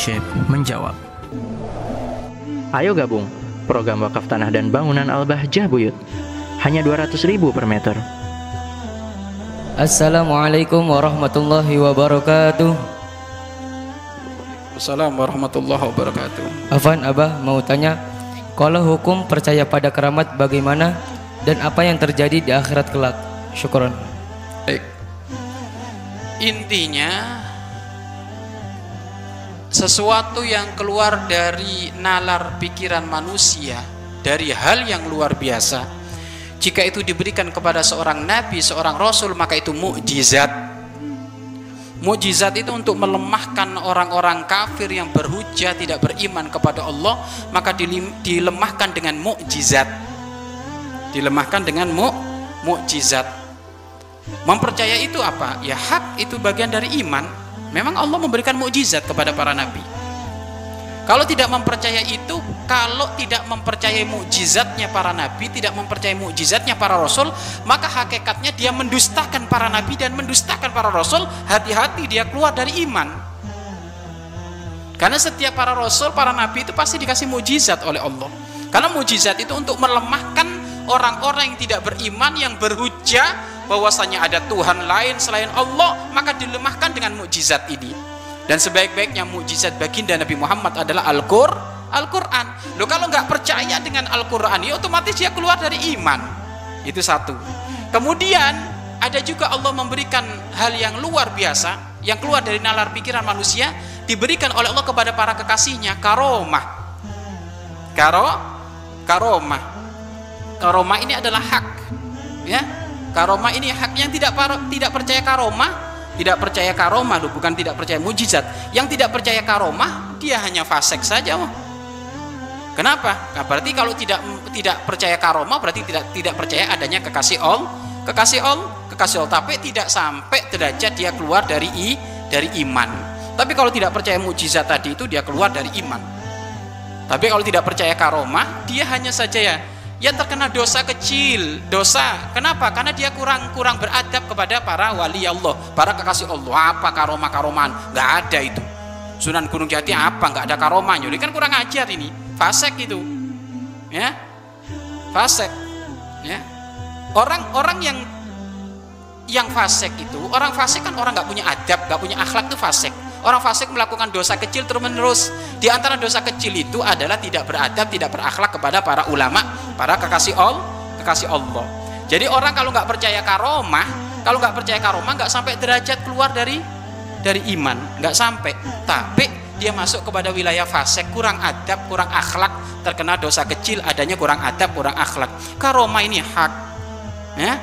Syekh menjawab. Ayo gabung program wakaf tanah dan bangunan Al-Bahjah Buyut. Hanya 200 ribu per meter. Assalamualaikum warahmatullahi wabarakatuh. Assalamualaikum warahmatullahi wabarakatuh. Afan Abah mau tanya, kalau hukum percaya pada keramat bagaimana dan apa yang terjadi di akhirat kelak? Syukron. Baik. Intinya sesuatu yang keluar dari nalar pikiran manusia dari hal yang luar biasa jika itu diberikan kepada seorang nabi, seorang rasul maka itu mukjizat. Mukjizat itu untuk melemahkan orang-orang kafir yang berhujah tidak beriman kepada Allah, maka dilemahkan dengan mukjizat. Dilemahkan dengan mu mukjizat. Mempercaya itu apa? Ya hak itu bagian dari iman. Memang Allah memberikan mukjizat kepada para nabi. Kalau tidak mempercaya itu, kalau tidak mempercayai mukjizatnya para nabi, tidak mempercayai mukjizatnya para rasul, maka hakikatnya dia mendustakan para nabi dan mendustakan para rasul. Hati-hati dia keluar dari iman. Karena setiap para rasul, para nabi itu pasti dikasih mukjizat oleh Allah. Karena mukjizat itu untuk melemahkan orang-orang yang tidak beriman yang berhujah bahwasanya ada Tuhan lain selain Allah, maka dilemahkan dengan mukjizat ini. Dan sebaik-baiknya mukjizat baginda Nabi Muhammad adalah Al-Qur, Al-Quran. Lo kalau nggak percaya dengan Al-Quran, ya otomatis dia keluar dari iman. Itu satu. Kemudian ada juga Allah memberikan hal yang luar biasa yang keluar dari nalar pikiran manusia diberikan oleh Allah kepada para kekasihnya karomah. Karo, karomah. Karomah ini adalah hak, ya. Karomah ini hak yang tidak tidak percaya karomah tidak percaya karomah loh, bukan tidak percaya mujizat. Yang tidak percaya karomah, dia hanya fasek saja. Kenapa? Nah, berarti kalau tidak tidak percaya karomah berarti tidak tidak percaya adanya kekasih Allah, kekasih Allah, kekasih Allah. Tapi tidak sampai derajat dia keluar dari i dari iman. Tapi kalau tidak percaya mujizat tadi itu dia keluar dari iman. Tapi kalau tidak percaya karomah, dia hanya saja ya yang terkena dosa kecil dosa. Kenapa? Karena dia kurang kurang beradab kepada para wali Allah. Para kekasih Allah. Apa karomah karoman nggak ada itu. Sunan Gunung Jati apa? Nggak ada karomahnya ini kan kurang ajar ini. Fasek itu. Ya? Fasek. Ya? Orang-orang yang yang fasek itu orang fasek kan orang nggak punya adab nggak punya akhlak itu fasek Orang fasik melakukan dosa kecil terus menerus. Di antara dosa kecil itu adalah tidak beradab, tidak berakhlak kepada para ulama, para kekasih Allah, kekasih Allah. Jadi orang kalau nggak percaya karomah, kalau nggak percaya karomah nggak sampai derajat keluar dari dari iman, nggak sampai. Tapi dia masuk kepada wilayah fasik, kurang adab, kurang akhlak, terkena dosa kecil, adanya kurang adab, kurang akhlak. Karomah ini hak. Ya.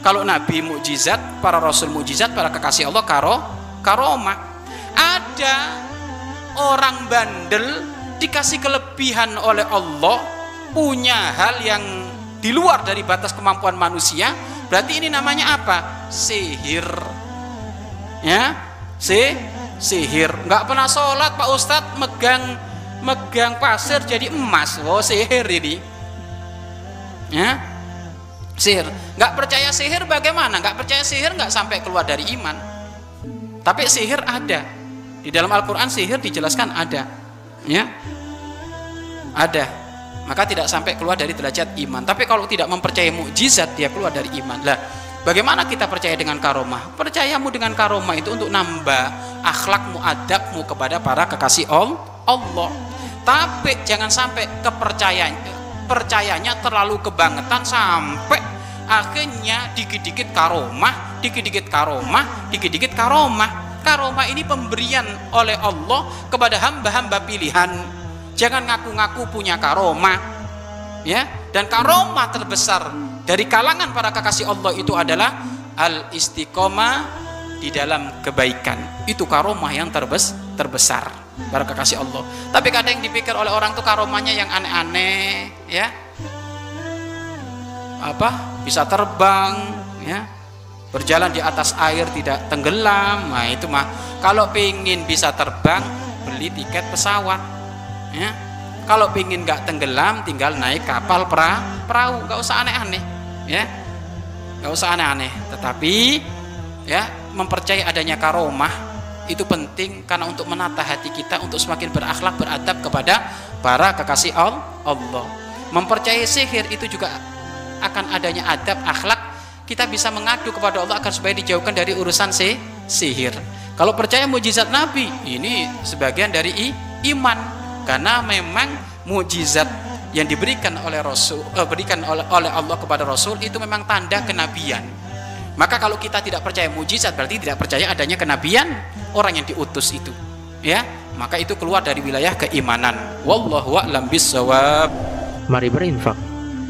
Kalau nabi mukjizat, para rasul mukjizat, para kekasih Allah karo karomah ada orang bandel dikasih kelebihan oleh Allah punya hal yang di luar dari batas kemampuan manusia. Berarti ini namanya apa? Sihir. Ya? Si sihir. Nggak pernah sholat pak ustadz megang megang pasir jadi emas. Oh sihir ini. Ya? Sihir. Nggak percaya sihir bagaimana? Nggak percaya sihir nggak sampai keluar dari iman. Tapi sihir ada di dalam Al-Quran sihir dijelaskan ada. Ya. Ada. Maka tidak sampai keluar dari derajat iman. Tapi kalau tidak mempercayai mukjizat dia keluar dari iman. Lah, bagaimana kita percaya dengan karomah? Percayamu dengan karomah itu untuk nambah akhlakmu, adabmu kepada para kekasih Allah. Tapi jangan sampai kepercayaan percayanya terlalu kebangetan sampai akhirnya dikit-dikit karomah, dikit-dikit karomah, dikit-dikit karomah karomah ini pemberian oleh Allah kepada hamba-hamba pilihan. Jangan ngaku-ngaku punya karomah ya. Dan karomah terbesar dari kalangan para kekasih Allah itu adalah al istiqomah di dalam kebaikan. Itu karomah yang terbes terbesar para kekasih Allah. Tapi kadang yang dipikir oleh orang tuh karomahnya yang aneh-aneh ya. Apa? Bisa terbang ya berjalan di atas air tidak tenggelam. Nah itu mah. Kalau pingin bisa terbang beli tiket pesawat ya. Kalau pingin nggak tenggelam tinggal naik kapal pra, perahu. Nggak usah aneh-aneh ya. Nggak usah aneh-aneh. Tetapi ya mempercayai adanya karomah itu penting karena untuk menata hati kita untuk semakin berakhlak beradab kepada para kekasih Allah. Mempercayai sihir itu juga akan adanya adab akhlak kita bisa mengadu kepada Allah agar supaya dijauhkan dari urusan si sihir. Kalau percaya mujizat Nabi, ini sebagian dari i, iman karena memang mujizat yang diberikan oleh Rasul, eh, berikan oleh, oleh Allah kepada Rasul itu memang tanda kenabian. Maka kalau kita tidak percaya mujizat berarti tidak percaya adanya kenabian orang yang diutus itu. Ya, maka itu keluar dari wilayah keimanan. Wallahu a'lam bissawab. Mari berinfak